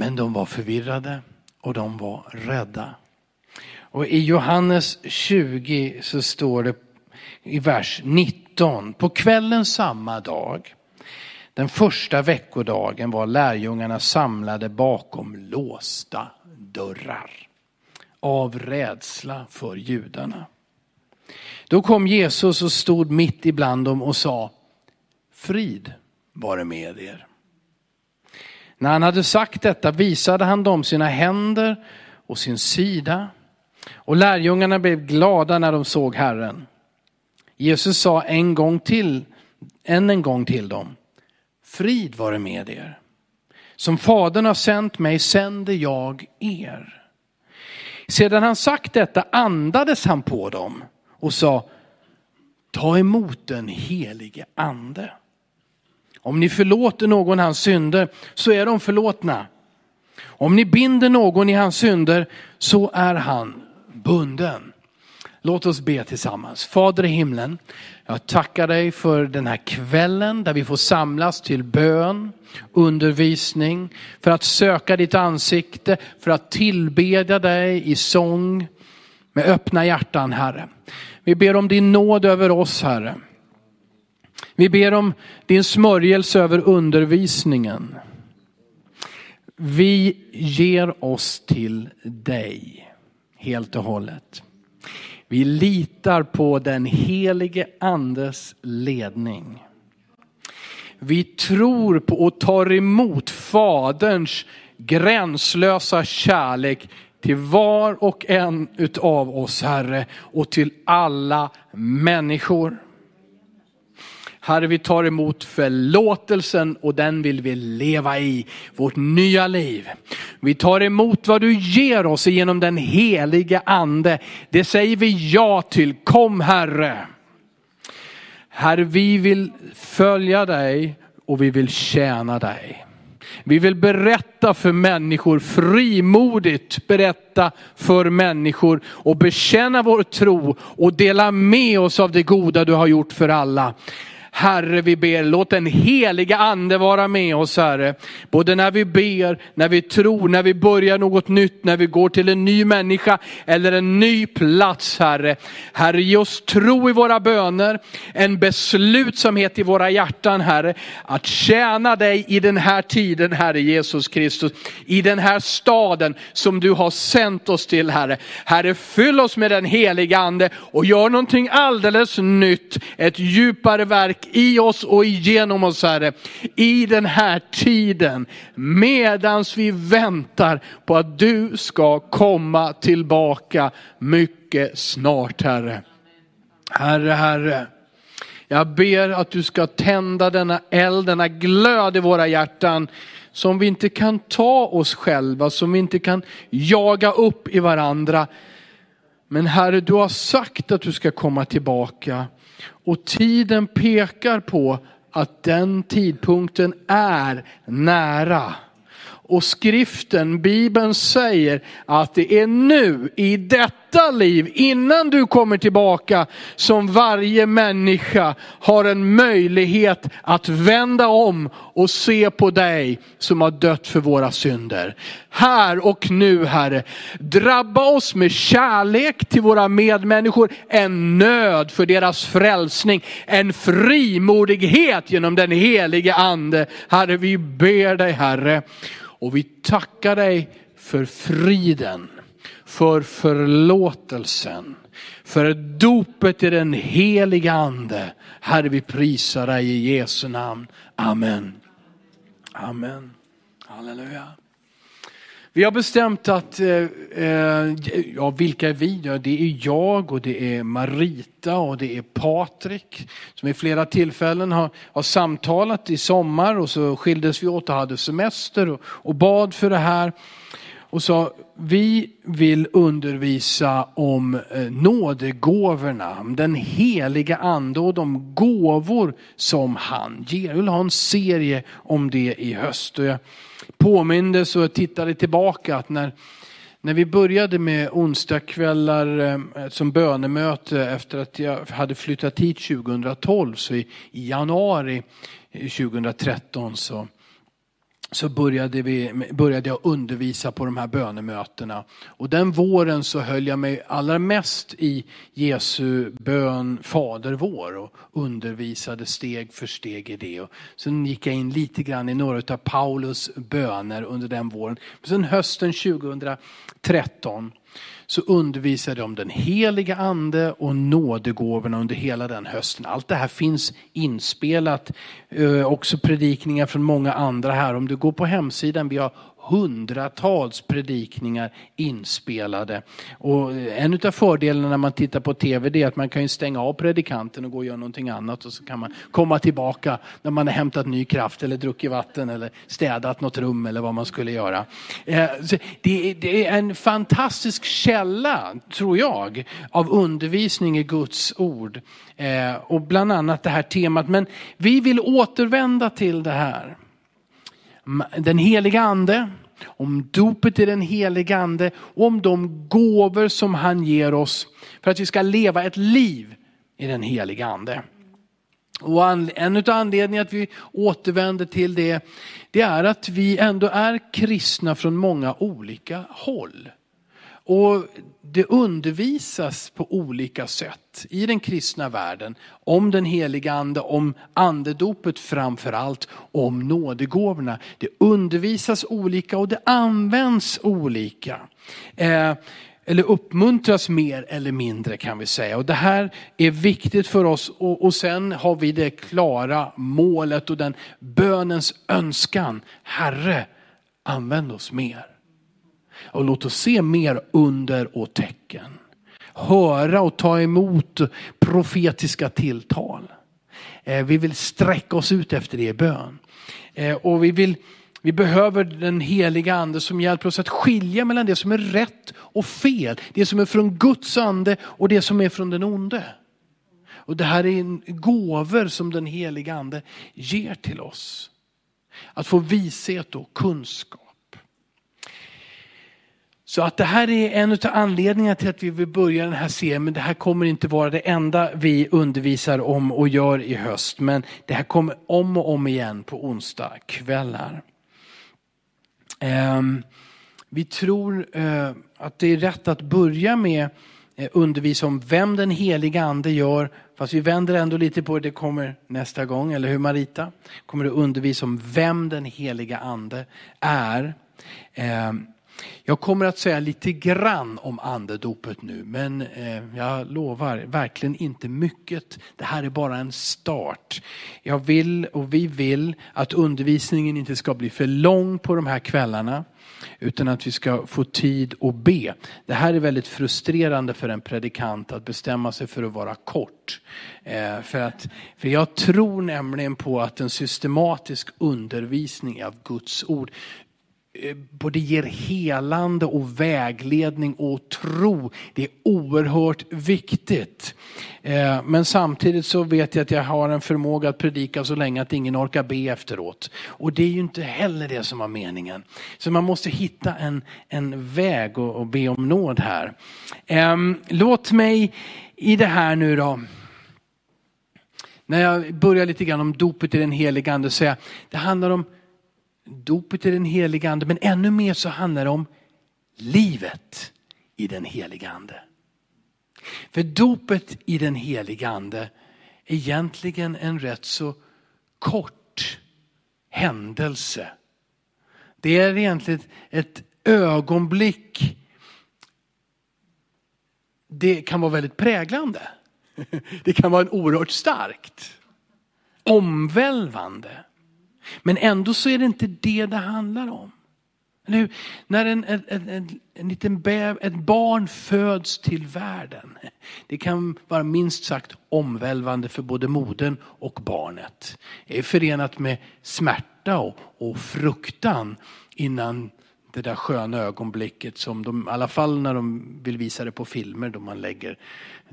Men de var förvirrade och de var rädda. Och i Johannes 20 så står det i vers 19. På kvällen samma dag, den första veckodagen var lärjungarna samlade bakom låsta dörrar. Av rädsla för judarna. Då kom Jesus och stod mitt ibland dem och sa, frid vare med er. När han hade sagt detta visade han dem sina händer och sin sida. Och lärjungarna blev glada när de såg Herren. Jesus sa en gång till, än en gång till dem, frid vare med er. Som Fadern har sänt mig sänder jag er. Sedan han sagt detta andades han på dem och sa, ta emot den helige ande. Om ni förlåter någon hans synder så är de förlåtna. Om ni binder någon i hans synder så är han bunden. Låt oss be tillsammans. Fader i himlen, jag tackar dig för den här kvällen där vi får samlas till bön, undervisning, för att söka ditt ansikte, för att tillbedja dig i sång med öppna hjärtan, Herre. Vi ber om din nåd över oss, Herre. Vi ber om din smörjelse över undervisningen. Vi ger oss till dig helt och hållet. Vi litar på den helige andes ledning. Vi tror på och tar emot faderns gränslösa kärlek till var och en utav oss Herre och till alla människor. Herre, vi tar emot förlåtelsen och den vill vi leva i, vårt nya liv. Vi tar emot vad du ger oss genom den helige ande. Det säger vi ja till. Kom Herre. Herre, vi vill följa dig och vi vill tjäna dig. Vi vill berätta för människor, frimodigt berätta för människor och bekänna vår tro och dela med oss av det goda du har gjort för alla. Herre, vi ber, låt den heliga ande vara med oss, Herre. Både när vi ber, när vi tror, när vi börjar något nytt, när vi går till en ny människa eller en ny plats, Herre. Herre, ge oss tro i våra böner, en beslutsamhet i våra hjärtan, Herre, att tjäna dig i den här tiden, Herre Jesus Kristus, i den här staden som du har sänt oss till, Herre. Herre, fyll oss med den heliga ande och gör någonting alldeles nytt, ett djupare verk verk i oss och igenom oss Herre. I den här tiden medans vi väntar på att du ska komma tillbaka mycket snart Herre. Herre, Herre. Jag ber att du ska tända denna eld, denna glöd i våra hjärtan som vi inte kan ta oss själva, som vi inte kan jaga upp i varandra. Men Herre, du har sagt att du ska komma tillbaka. Och tiden pekar på att den tidpunkten är nära. Och skriften, Bibeln säger att det är nu, i detta detta liv, innan du kommer tillbaka, som varje människa har en möjlighet att vända om och se på dig som har dött för våra synder. Här och nu Herre, drabba oss med kärlek till våra medmänniskor, en nöd för deras frälsning, en frimodighet genom den helige ande. Herre, vi ber dig Herre och vi tackar dig för friden, för förlåtelsen, för dopet i den heliga ande. Herre, vi prisar dig i Jesu namn. Amen. Amen. Halleluja. Vi har bestämt att, eh, eh ja vilka är vi? Ja, det är jag och det är Marita och det är Patrik som i flera tillfällen har, har samtalat i sommar och så skildes vi åt och hade semester och, och bad för det här. Och sa, vi vill undervisa om eh, nådegåvorna, den heliga ande och de gåvor som han ger. Jag vill ha en serie om det i höst. Och jag påmindes och tittade tillbaka att när, när vi började med onsdagskvällar eh, som bönemöte efter att jag hade flyttat hit 2012, så i, i januari 2013 så så började, vi, började jag undervisa på de här bönemötena. Och den våren så höll jag mig allra mest i Jesu bön Fader vår och undervisade steg för steg i det. Och sen gick jag in lite grann i några av Paulus böner under den våren. Sen hösten 2013 så undervisade de om den heliga ande och nådegåvorna under hela den hösten. Allt det här finns inspelat, eh, också predikningar från många andra här. Om du går på hemsidan, vi har hundratals predikningar inspelade. Och eh, en av fördelarna när man tittar på tv är att man kan stänga av predikanten och gå och göra någonting annat och så kan man komma tillbaka när man har hämtat ny kraft eller druckit vatten eller städat något rum eller vad man skulle göra. Eh, det är en fantastisk källa, tror jag, av undervisning i Guds ord. Eh, och bland annat det här temat. Men vi vill återvända till det här den heliga ande, om dopet i den heliga ande och om de gåvor som han ger oss för att vi ska leva ett liv i den heliga ande. Och en av anledningarna att vi återvänder till det, det är att vi ändå är kristna från många olika håll. Och det undervisas på olika sätt i den kristna världen om den heliga ande, om andedopet framför allt, om nådegåvorna. Det undervisas olika och det används olika. Eh, eller uppmuntras mer eller mindre kan vi säga. Och det här är viktigt för oss och, och sen har vi det klara målet och den bönens önskan. Herre, använd oss mer. Och låt oss se mer under och tecken. Höra och ta emot profetiska tilltal. Eh, vi vill sträcka oss ut efter det i bön. Eh, och vi, vill, vi behöver den heliga ande som hjälper oss att skilja mellan det som är rätt och fel. Det som är från Guds ande och det som är från den onde. Och det här är gåvor som den heliga ande ger till oss. Att få vishet och kunskap. Så att det här är en av anledningarna till att vi vill börja den här serien. Men det här kommer inte vara det enda vi undervisar om och gör i höst. Men det här kommer om och om igen på onsdag kvällar. Ehm, vi tror eh, att det är rätt att börja med eh, undervisa om vem den heliga ande gör. Fast vi vänder ändå lite på det, det kommer nästa gång, eller hur Marita? Kommer du undervisa om vem den heliga ande är. Ehm, jag kommer att säga lite grann om andedopet nu, men eh, jag lovar verkligen inte mycket. Det här är bara en start. Jag vill och vi vill att undervisningen inte ska bli för lång på de här kvällarna utan att vi ska få tid att be. Det här är väldigt frustrerande för en predikant att bestämma sig för att vara kort. Eh, för, att, för jag tror nämligen på att en systematisk undervisning av Guds ord Eh, både ger helande och vägledning och tro. Det är oerhört viktigt. Eh, men samtidigt så vet jag att jag har en förmåga att predika så länge att ingen orkar be efteråt. Och det är ju inte heller det som var meningen. Så man måste hitta en, en väg och, och be om nåd här. Ehm, låt mig i det här nu då när jag börjar lite grann om dopet i den helige ande säga, det handlar om dopet i den heliga ande, men ännu mer så handlar det om livet i den heliga ande. För dopet i den heliga ande är egentligen en rätt så kort händelse. Det är egentligen ett ögonblick. Det kan vara väldigt präglande. Det kan vara en oerhört starkt. Omvälvande. Men ändå så är det inte det det handlar om. Nu, när en, en, en, en liten bäv, ett barn föds till världen. Det kan vara minst sagt omvälvande för både modern och barnet. Det är förenat med smärta och, och fruktan innan det där sköna ögonblicket som de, i alla fall när de vill visa det på filmer då man lägger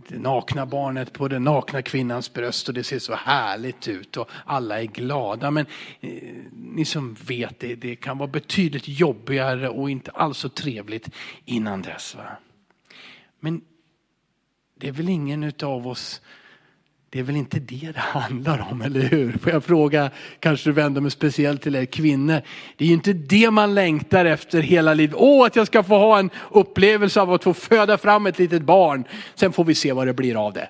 det nakna barnet på den nakna kvinnans bröst och det ser så härligt ut och alla är glada. Men eh, ni som vet det, det kan vara betydligt jobbigare och inte alls så trevligt innan dess. Va? Men det är väl ingen av oss, det är väl inte det det handlar om, eller hur? Får jag fråga, kanske vänder mig speciellt till er kvinnor. Det är ju inte det man längtar efter hela livet. Åh, att jag ska få ha en upplevelse av att få föda fram ett litet barn. Sen får vi se vad det blir av det.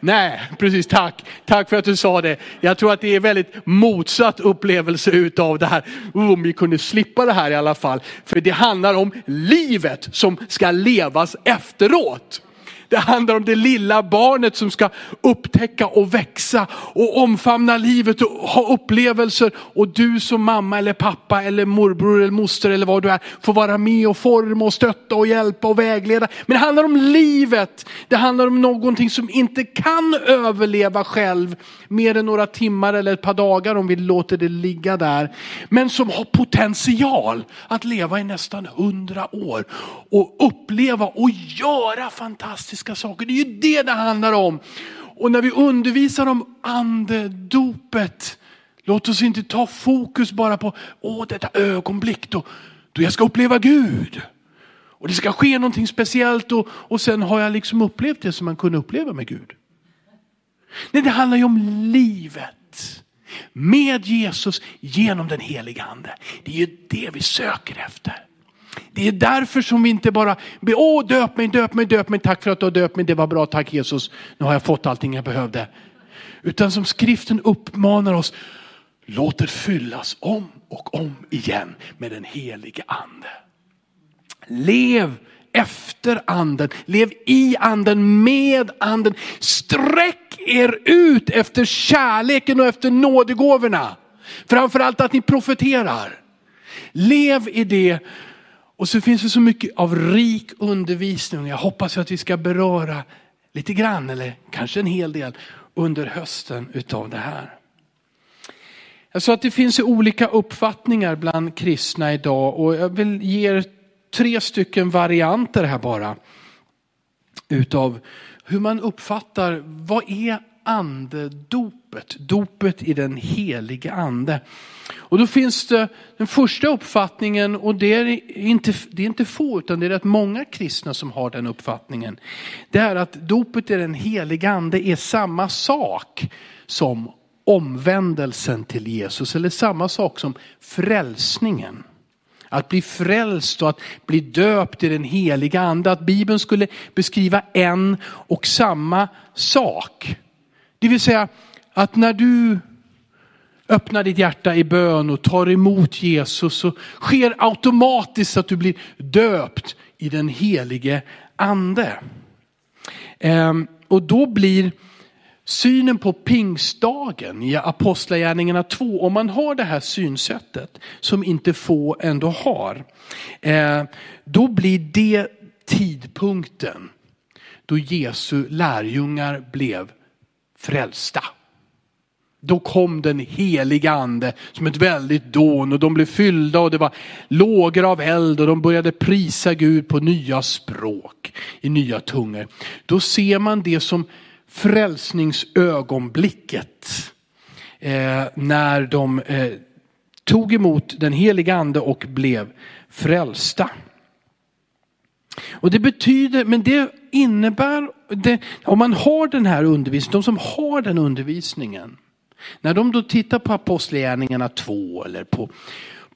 Nej, precis tack. Tack för att du sa det. Jag tror att det är väldigt motsatt upplevelse utav det här. Oh, om vi kunde slippa det här i alla fall. För det handlar om livet som ska levas efteråt. Det handlar om det lilla barnet som ska upptäcka och växa och omfamna livet och ha upplevelser. Och du som mamma eller pappa eller morbror eller moster eller vad du är får vara med och forma och stötta och hjälpa och vägleda. Men det handlar om livet. Det handlar om någonting som inte kan överleva själv mer än några timmar eller ett par dagar om vi låter det ligga där. Men som har potential att leva i nästan hundra år och uppleva och göra fantastiska saker. Det är ju det det handlar om. Och när vi undervisar om andedopet, låt oss inte ta fokus bara på Åh, detta ögonblick då, då jag ska uppleva Gud. Och det ska ske någonting speciellt och, och sen har jag liksom upplevt det som man kunde uppleva med Gud. Nej, det handlar ju om livet. Med Jesus genom den heliga ande. Det är ju det vi söker efter. Det är därför som vi inte bara ber, åh döp mig, döp mig, döp mig, tack för att du har döpt mig, det var bra, tack Jesus, nu har jag fått allting jag behövde. Utan som skriften uppmanar oss, låt det fyllas om och om igen med den helige ande. Lev efter anden, lev i anden, med anden. Sträck er ut efter kärleken och efter nådegåvorna. Framförallt att ni profeterar. Lev i det. Och så finns det så mycket av rik undervisning. Jag hoppas att vi ska beröra lite grann eller kanske en hel del under hösten utav det här. Jag sa att det finns olika uppfattningar bland kristna idag och jag vill ge er tre stycken varianter här bara. Utav hur man uppfattar, vad är andedopet? Dopet i den helige ande. Och då finns det den första uppfattningen och det är inte, det är inte få utan det är rätt många kristna som har den uppfattningen. Det är att dopet i den helige ande är samma sak som omvändelsen till Jesus eller samma sak som frälsningen. Att bli frälst och att bli döpt i den heliga ande. Att Bibeln skulle beskriva en och samma sak. Det vill säga att när du öppnar ditt hjärta i bön och tar emot Jesus så sker automatiskt att du blir döpt i den helige ande. Ehm, och då blir synen på pingstdagen i Apostlagärningarna 2, om man har det här synsättet som inte få ändå har, ehm, då blir det tidpunkten då Jesu lärjungar blev frälsta. Då kom den heliga ande som ett väldigt dån och de blev fyllda och det var lågor av eld och de började prisa Gud på nya språk, i nya tungor. Då ser man det som frälsningsögonblicket. Eh, när de eh, tog emot den heliga ande och blev frälsta. Och det betyder, men det innebär, det, om man har den här undervisningen, de som har den undervisningen, när de då tittar på Apostlagärningarna 2 eller på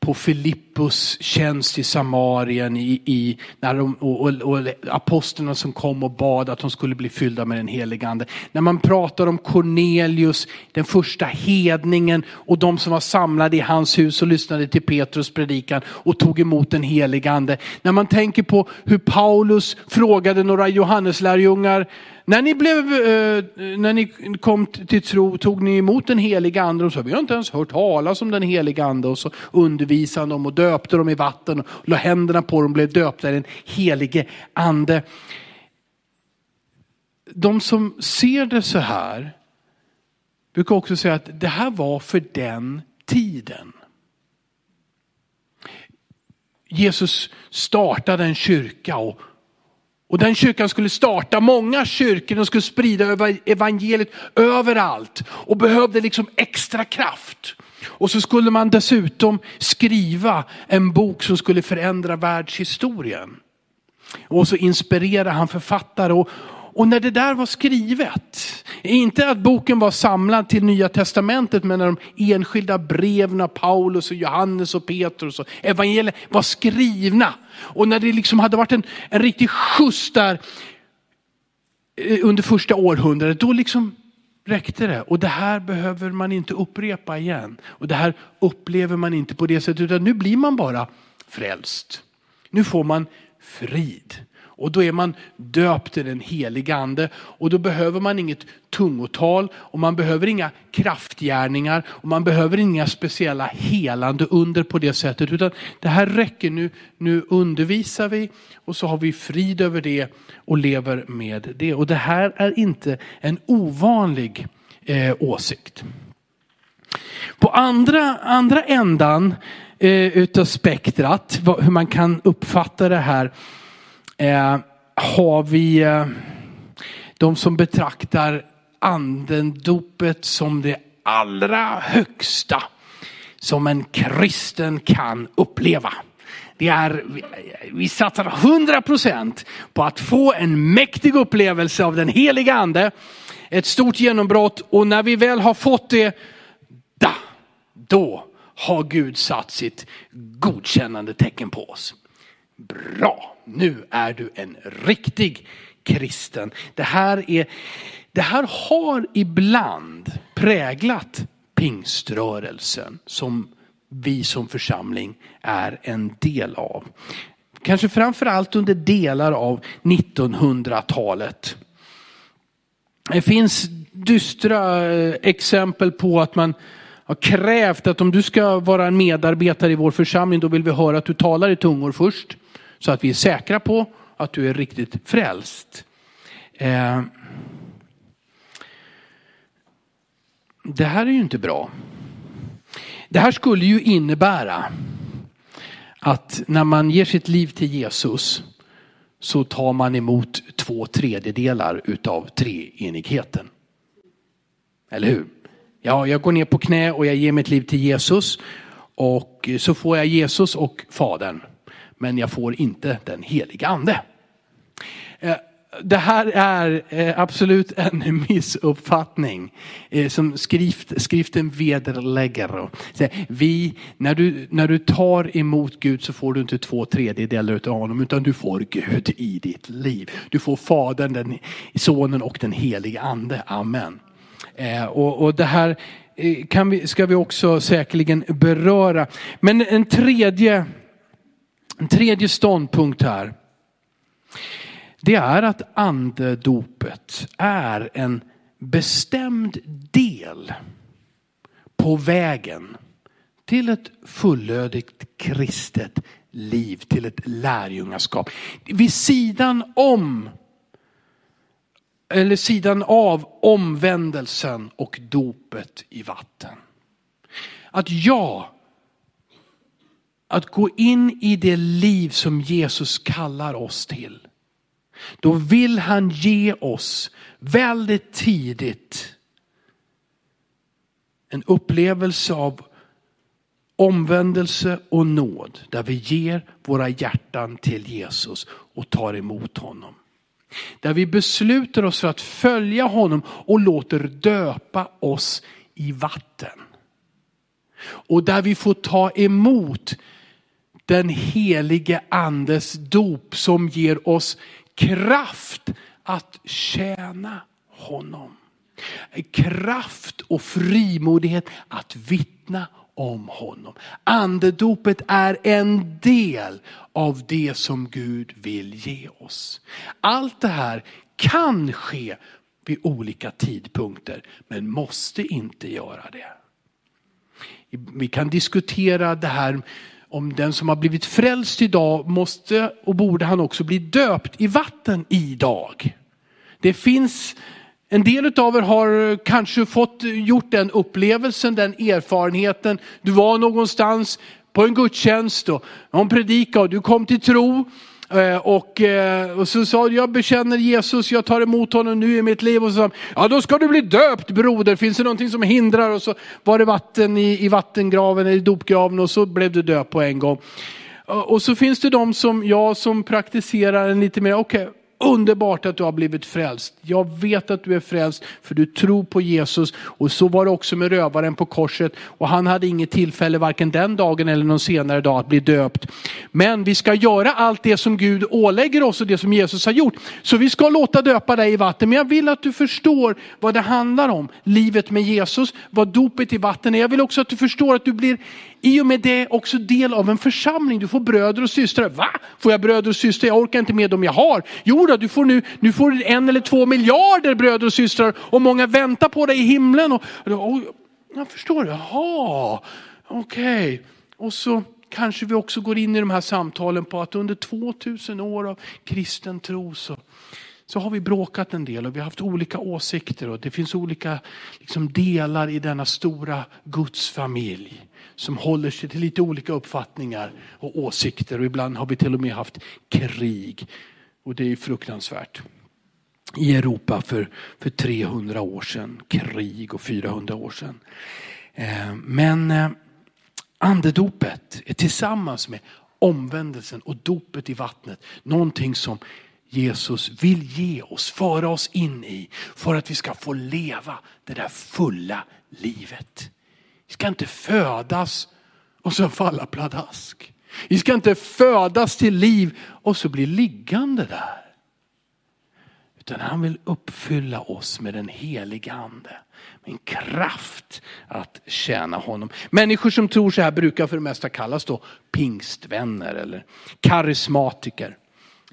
på Filippus tjänst i Samarien i, i när de, och, och, och apostlarna som kom och bad att de skulle bli fyllda med den helige ande. När man pratar om Cornelius, den första hedningen och de som var samlade i hans hus och lyssnade till Petrus predikan och tog emot den helige ande. När man tänker på hur Paulus frågade några Johanneslärjungar när ni, blev, eh, när ni kom till tro tog ni emot den heliga ande och sa vi har inte ens hört talas om den heliga ande och så undervisade dem och döpte dem i vatten och la händerna på dem och blev döpta i den helige ande. De som ser det så här brukar också säga att det här var för den tiden. Jesus startade en kyrka och och den kyrkan skulle starta många kyrkor, den skulle sprida evangeliet överallt och behövde liksom extra kraft. Och så skulle man dessutom skriva en bok som skulle förändra världshistorien. Och så inspirerade han författare och, och när det där var skrivet, inte att boken var samlad till nya testamentet, men när de enskilda breven av Paulus och Johannes och Petrus och evangeliet var skrivna. Och när det liksom hade varit en, en riktig skjuts där eh, under första århundradet, då liksom räckte det. Och det här behöver man inte upprepa igen. Och det här upplever man inte på det sättet, utan nu blir man bara frälst. Nu får man frid. Och då är man döpt till den heliga ande och då behöver man inget tungotal och man behöver inga kraftgärningar och man behöver inga speciella helande under på det sättet utan det här räcker nu. Nu undervisar vi och så har vi frid över det och lever med det. Och det här är inte en ovanlig eh, åsikt. På andra, andra ändan eh, utav spektrat, hur man kan uppfatta det här eh, har vi eh, de som betraktar andendopet som det allra högsta som en kristen kan uppleva. Det är, vi satsar 100% på att få en mäktig upplevelse av den heliga ande. Ett stort genombrott och när vi väl har fått det, da, då har Gud satt sitt godkännande tecken på oss. Bra, nu är du en riktig kristen. Det här, är, det här har ibland präglat pingströrelsen som vi som församling är en del av. Kanske framförallt under delar av 1900-talet. Det finns dystra eh, exempel på att man har krävt att om du ska vara en medarbetare i vår församling då vill vi höra att du talar i tungor först. Så att vi är säkra på att du är riktigt frälst. Eh, det här är ju inte bra. Det här skulle ju innebära att när man ger sitt liv till Jesus så tar man emot två tredjedelar utav treenigheten. Eller hur? Ja, jag går ner på knä och jag ger mitt liv till Jesus och så får jag Jesus och Fadern men jag får inte den heliga ande. Eh, det här är eh, absolut en missuppfattning eh, som skrift, skriften vederlägger. Vi, när, du, när du tar emot Gud så får du inte två tredjedelar av honom utan du får Gud i ditt liv. Du får Fadern, den, Sonen och den helige ande. Amen. Och, och det här kan vi, ska vi också säkerligen beröra. Men en tredje en tredje ståndpunkt här. Det är att andedopet är en bestämd del på vägen till ett fullödigt kristet liv, till ett lärjungaskap. Vid sidan om eller sidan av omvändelsen och dopet i vatten. Att jag att gå in i det liv som Jesus kallar oss till. Då vill han ge oss väldigt tidigt en upplevelse av omvändelse och nåd. Där vi ger våra hjärtan till Jesus och tar emot honom. Där vi beslutar oss för att följa honom och låter döpa oss i vatten. Och där vi får ta emot den helige andes dop som ger oss kraft att tjäna honom. Kraft och frimodighet att vittna om honom. Andedopet är en del av det som Gud vill ge oss. Allt det här kan ske vid olika tidpunkter men måste inte göra det. Vi kan diskutera det här om den som har blivit frälst idag måste och borde han också bli döpt i vatten idag. Det finns en del av er har kanske fått gjort den upplevelsen, den erfarenheten. Du var någonstans på en gudstjänst och någon predikade och du kom till tro Eh, och, eh, och, så sa jag bekänner Jesus, jag tar emot honom nu i mitt liv. Och så sa ja då ska du bli döpt broder, finns det någonting som hindrar? Och så var det vatten i, i vattengraven, i dopgraven och så blev du döpt på en gång. Eh, och så finns det de som jag som praktiserar en lite mer, okej, okay, underbart att du har blivit frälst. Jag vet att du är frälst för du tror på Jesus. Och så var det också med rövaren på korset. Och han hade inget tillfälle varken den dagen eller någon senare dag att bli döpt. Men vi ska göra allt det som Gud ålägger oss och det som Jesus har gjort. Så vi ska låta döpa dig i vatten. Men jag vill att du förstår vad det handlar om. Livet med Jesus, vad dopet i vatten är. Jag vill också att du förstår att du blir i och med det också del av en församling. Du får bröder och systrar. Va? Får jag bröder och systrar? Jag orkar inte med dem jag har. Jo då, du får nu, nu får du en eller två miljarder bröder och systrar och många väntar på dig i himlen. Och, och, jag förstår, jaha, okej. Okay. Och så kanske vi också går in i de här samtalen på att under 2000 år av kristen tro så så har vi bråkat en del och vi har haft olika åsikter och det finns olika liksom, delar i denna stora Guds familj som håller sig till lite olika uppfattningar och åsikter och ibland har vi till och med haft krig. Och det är fruktansvärt. I Europa för, för 300 år sedan, krig och 400 år sedan. Eh, men eh, andedopet är tillsammans med omvändelsen och dopet i vattnet någonting som Jesus vill ge oss, föra oss in i för att vi ska få leva det där fulla livet. Vi ska inte födas och så falla pladask. Vi ska inte födas till liv och så bli liggande där. Utan han vill uppfylla oss med den heliga ande. Med en kraft att tjäna honom. Människor som tror så här brukar för det mesta kallas då pingstvänner eller karismatiker.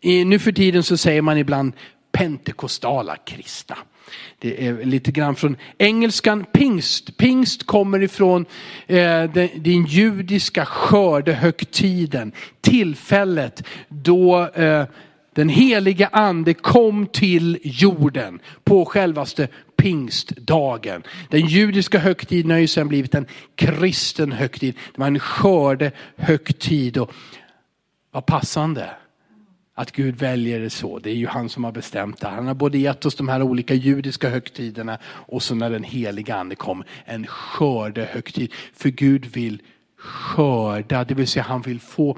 I, nu för tiden så säger man ibland pentekostala kristna. Det är lite grann från engelskan pingst. Pingst kommer ifrån eh, den, den, judiska skördehögtiden. Tillfället då eh, den heliga ande kom till jorden på självaste pingstdagen. Den judiska högtiden har ju sedan blivit en kristen högtid. Det var en skördehögtid. Och vad passande att Gud väljer det så. Det är ju han som har bestämt det. Han har både gett oss de här olika judiska högtiderna och så när den heliga ande kom, en skördehögtid. För Gud vill skörda, det vill säga han vill få,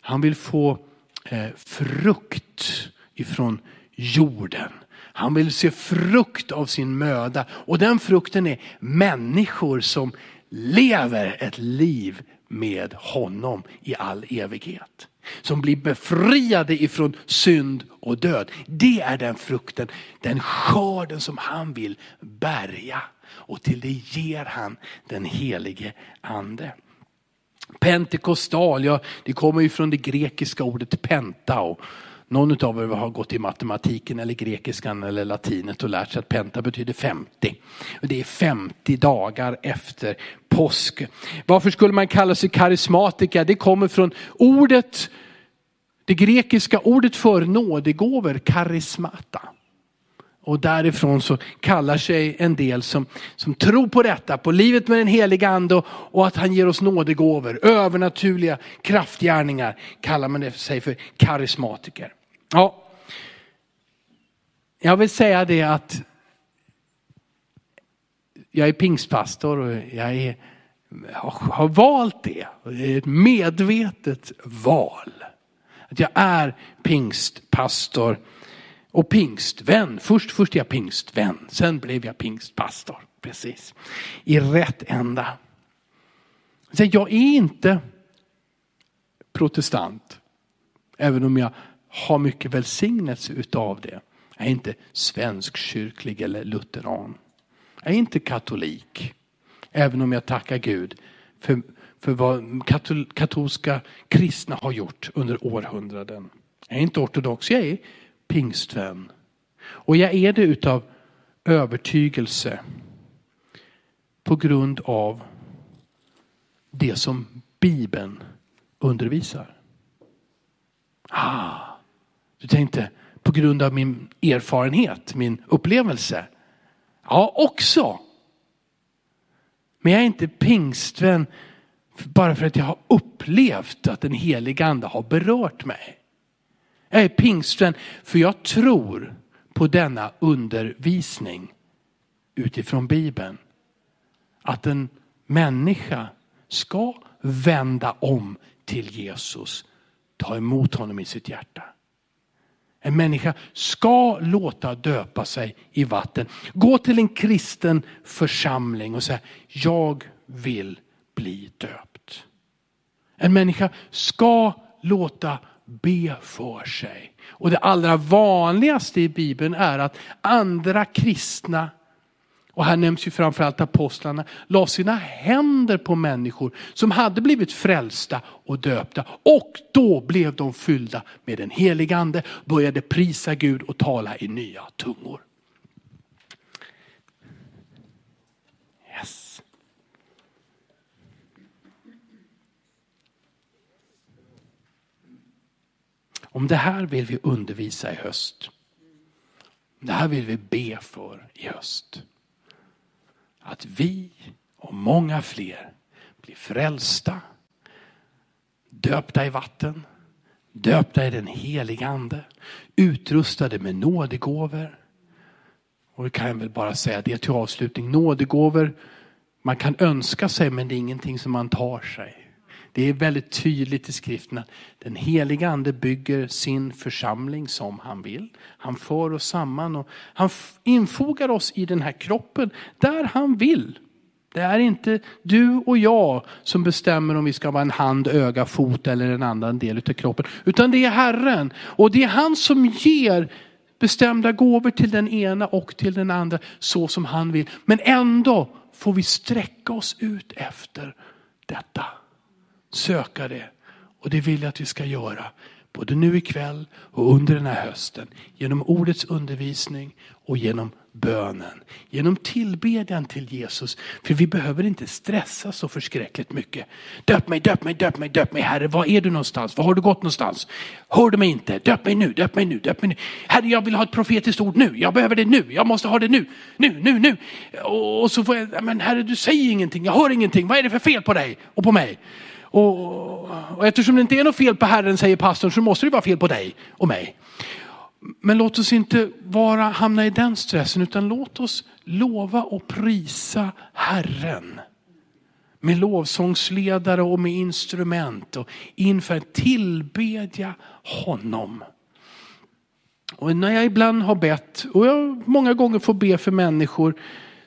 han vill få eh, frukt ifrån jorden. Han vill se frukt av sin möda och den frukten är människor som lever ett liv med honom i all evighet som blir befriade ifrån synd och död. Det är den frukten, den skörden som han vill bärga. Och till det ger han den helige ande. Pentekostal, ja, det kommer ju från det grekiska ordet pentao någon av er har gått i matematiken eller grekiskan eller latinet och lärt sig att penta betyder 50. Det är 50 dagar efter påsk. Varför skulle man kalla sig karismatiker? Det kommer från ordet, det grekiska ordet för nådegåvor, karismata. Och därifrån så kallar sig en del som, som tror på detta, på livet med den heliga ande och, och att han ger oss nådegåvor, övernaturliga kraftgärningar kallar man det sig för karismatiker. Ja, jag vill säga det att jag är pingstpastor och jag är, har valt det. Det är ett medvetet val. Att jag är pingstpastor och pingstvän. Först, först är jag pingstvän, sen blev jag pingstpastor. Precis. I rätt ända. Så jag är inte protestant. Även om jag har mycket välsignelse utav det. Jag är inte svenskkyrklig eller lutheran. Jag är inte katolik. Även om jag tackar Gud för, för vad katol, katolska kristna har gjort under århundraden. Jag är inte ortodox, jag är pingstvän. Och jag är det utav övertygelse på grund av det som Bibeln undervisar. Ah, du tänkte på grund av min erfarenhet, min upplevelse. Ja, också. Men jag är inte pingstvän bara för att jag har upplevt att den heliga ande har berört mig. Jag är pingstvän för jag tror på denna undervisning utifrån Bibeln. Att en människa ska vända om till Jesus, ta emot honom i sitt hjärta. En människa ska låta döpa sig i vatten. Gå till en kristen församling och säga, jag vill bli döpt. En människa ska låta be för sig. Och det allra vanligaste i Bibeln är att andra kristna och här nämns ju framförallt apostlarna, la sina händer på människor som hade blivit frälsta och döpta. Och då blev de fyllda med den helige ande, började prisa Gud och tala i nya tungor. Yes. Om det här vill vi undervisa i höst. Det här vill vi be för i höst att vi och många fler blir frälsta, döpta i vatten, döpta i den heliga ande, utrustade med nådegåvor. Och det kan jag väl bara säga det till avslutning. Nådegåvor, man kan önska sig men det är ingenting som man tar sig. Det är väldigt tydligt i skriften att den heliga ande bygger sin församling som han vill. Han för oss samman och han infogar oss i den här kroppen där han vill. Det är inte du och jag som bestämmer om vi ska vara en hand, öga, fot eller en annan del av kroppen. Utan det är Herren. Och det är han som ger bestämda gåvor till den ena och till den andra så som han vill. Men ändå får vi sträcka oss ut efter detta söka det. Och det vill jag att vi ska göra. Både nu ikväll och under den här hösten. Genom ordets undervisning och genom bönen. Genom tillbedjan till Jesus. För vi behöver inte stressa så förskräckligt mycket. Döp mig, döp mig, döp mig, döp mig Herre. Var är du någonstans? Var har du gått någonstans? Hör du mig inte? Döp mig nu, döp mig nu, döp mig nu. Herre jag vill ha ett profetiskt ord nu. Jag behöver det nu. Jag måste ha det nu. Nu, nu, nu. Och så får jag, men Herre du säger ingenting. Jag hör ingenting. Vad är det för fel på dig och på mig? Och, och eftersom det inte är något fel på Herren, säger pastorn, så måste det vara fel på dig och mig. Men låt oss inte vara, hamna i den stressen, utan låt oss lova och prisa Herren. Med lovsångsledare och med instrument och inför tillbedja honom. Och när jag ibland har bett, och jag många gånger får be för människor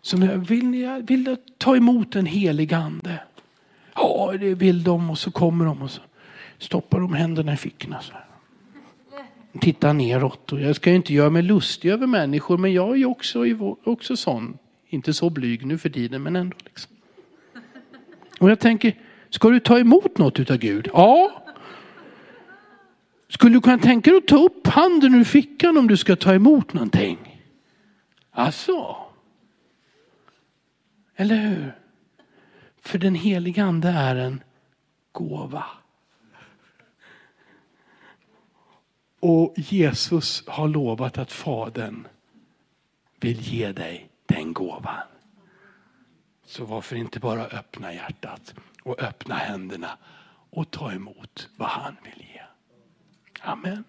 som vill, vill ta emot en helig ande. Ja, det vill de och så kommer de och så stoppar de händerna i fickorna. Så här. Tittar neråt. Och jag ska ju inte göra mig lustig över människor men jag är ju också, också sån. Inte så blyg nu för tiden men ändå. Liksom. Och jag tänker, ska du ta emot något utav Gud? Ja. Skulle du kunna tänka dig att ta upp handen ur fickan om du ska ta emot någonting? Alltså. Eller hur? För den heliga ande är en gåva. Och Jesus har lovat att Fadern vill ge dig den gåvan. Så varför inte bara öppna hjärtat och öppna händerna och ta emot vad han vill ge. Amen.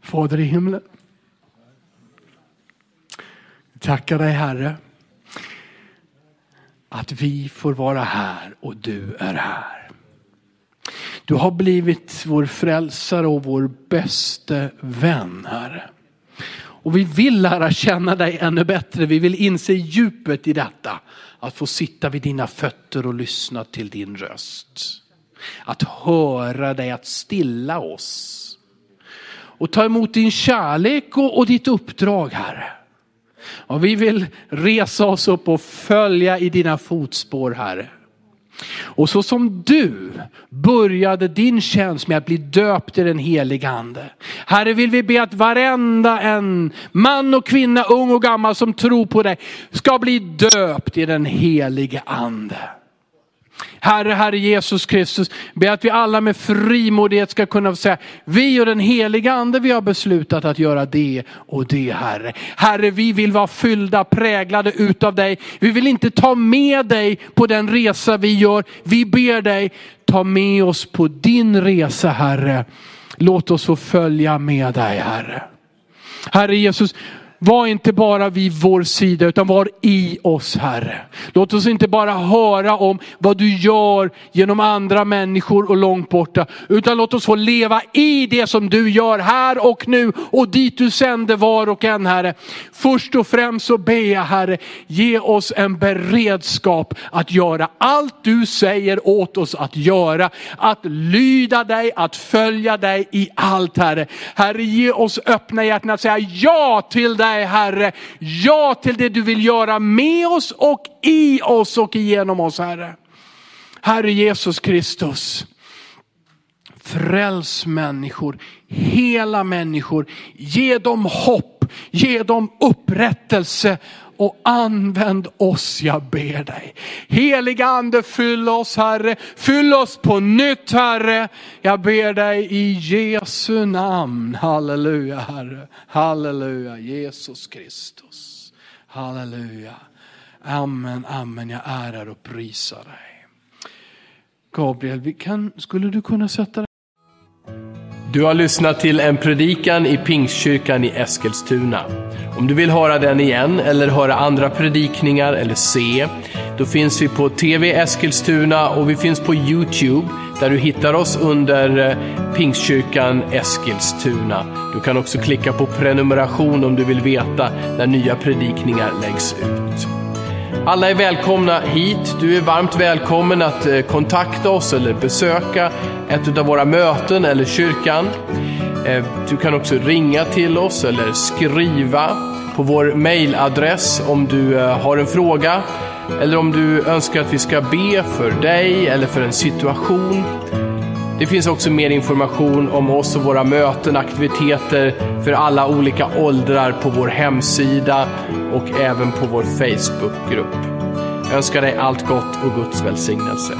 Fader i himlen. Tackar dig Herre att vi får vara här och du är här. Du har blivit vår frälsare och vår bäste vän, Herre. Och vi vill lära känna dig ännu bättre. Vi vill inse djupet i detta. Att få sitta vid dina fötter och lyssna till din röst. Att höra dig, att stilla oss. Och ta emot din kärlek och, och ditt uppdrag, Herre. Och vi vill resa oss upp och följa i dina fotspår Herre. Och så som du började din tjänst med att bli döpt i den heliga ande. Herre vill vi be att varenda en man och kvinna, ung och gammal som tror på dig ska bli döpt i den helige ande. Herre, Herre Jesus Kristus, be att vi alla med frimodighet ska kunna säga, vi och den heliga ande, vi har beslutat att göra det och det Herre. Herre, vi vill vara fyllda, präglade utav dig. Vi vill inte ta med dig på den resa vi gör. Vi ber dig, ta med oss på din resa Herre. Låt oss få följa med dig Herre. Herre Jesus, var inte bara vid vår sida utan var i oss Herre. Låt oss inte bara höra om vad du gör genom andra människor och långt borta. Utan låt oss få leva i det som du gör här och nu och dit du sänder var och en Herre. Först och främst så ber jag Herre, ge oss en beredskap att göra allt du säger åt oss att göra. Att lyda dig, att följa dig i allt Herre. Herre ge oss öppna hjärtan att säga ja till dig Herre. Ja till det du vill göra med oss och i oss och genom oss Herre. Herre Jesus Kristus. Fräls människor, hela människor, ge dem hopp, ge dem upprättelse och använd oss, jag ber dig. Heliga ande, fyll oss Herre, fyll oss på nytt Herre. Jag ber dig i Jesu namn. Halleluja Herre, halleluja Jesus Kristus. Halleluja. Amen, amen, jag ärar och prisar dig. Gabriel, vi kan, skulle du kunna sätta dig? Du har lyssnat till en predikan i Pingstkyrkan i Eskilstuna. Om du vill höra den igen eller höra andra predikningar eller se, då finns vi på TV Eskilstuna och vi finns på Youtube där du hittar oss under eh, Pingstkyrkan Eskilstuna. Du kan också klicka på prenumeration om du vill veta när nya predikningar läggs ut. Alla är välkomna hit. Du är varmt välkommen att eh, kontakta oss eller besöka ett av våra möten eller kyrkan. Eh, du kan också ringa till oss eller skriva på vår mailadress om du eh, har en fråga eller om du önskar att vi ska be för dig eller för en situation. Det finns också mer information om oss och våra möten, aktiviteter för alla olika åldrar på vår hemsida och även på vår Facebookgrupp. Jag önskar dig allt gott och Guds välsignelse.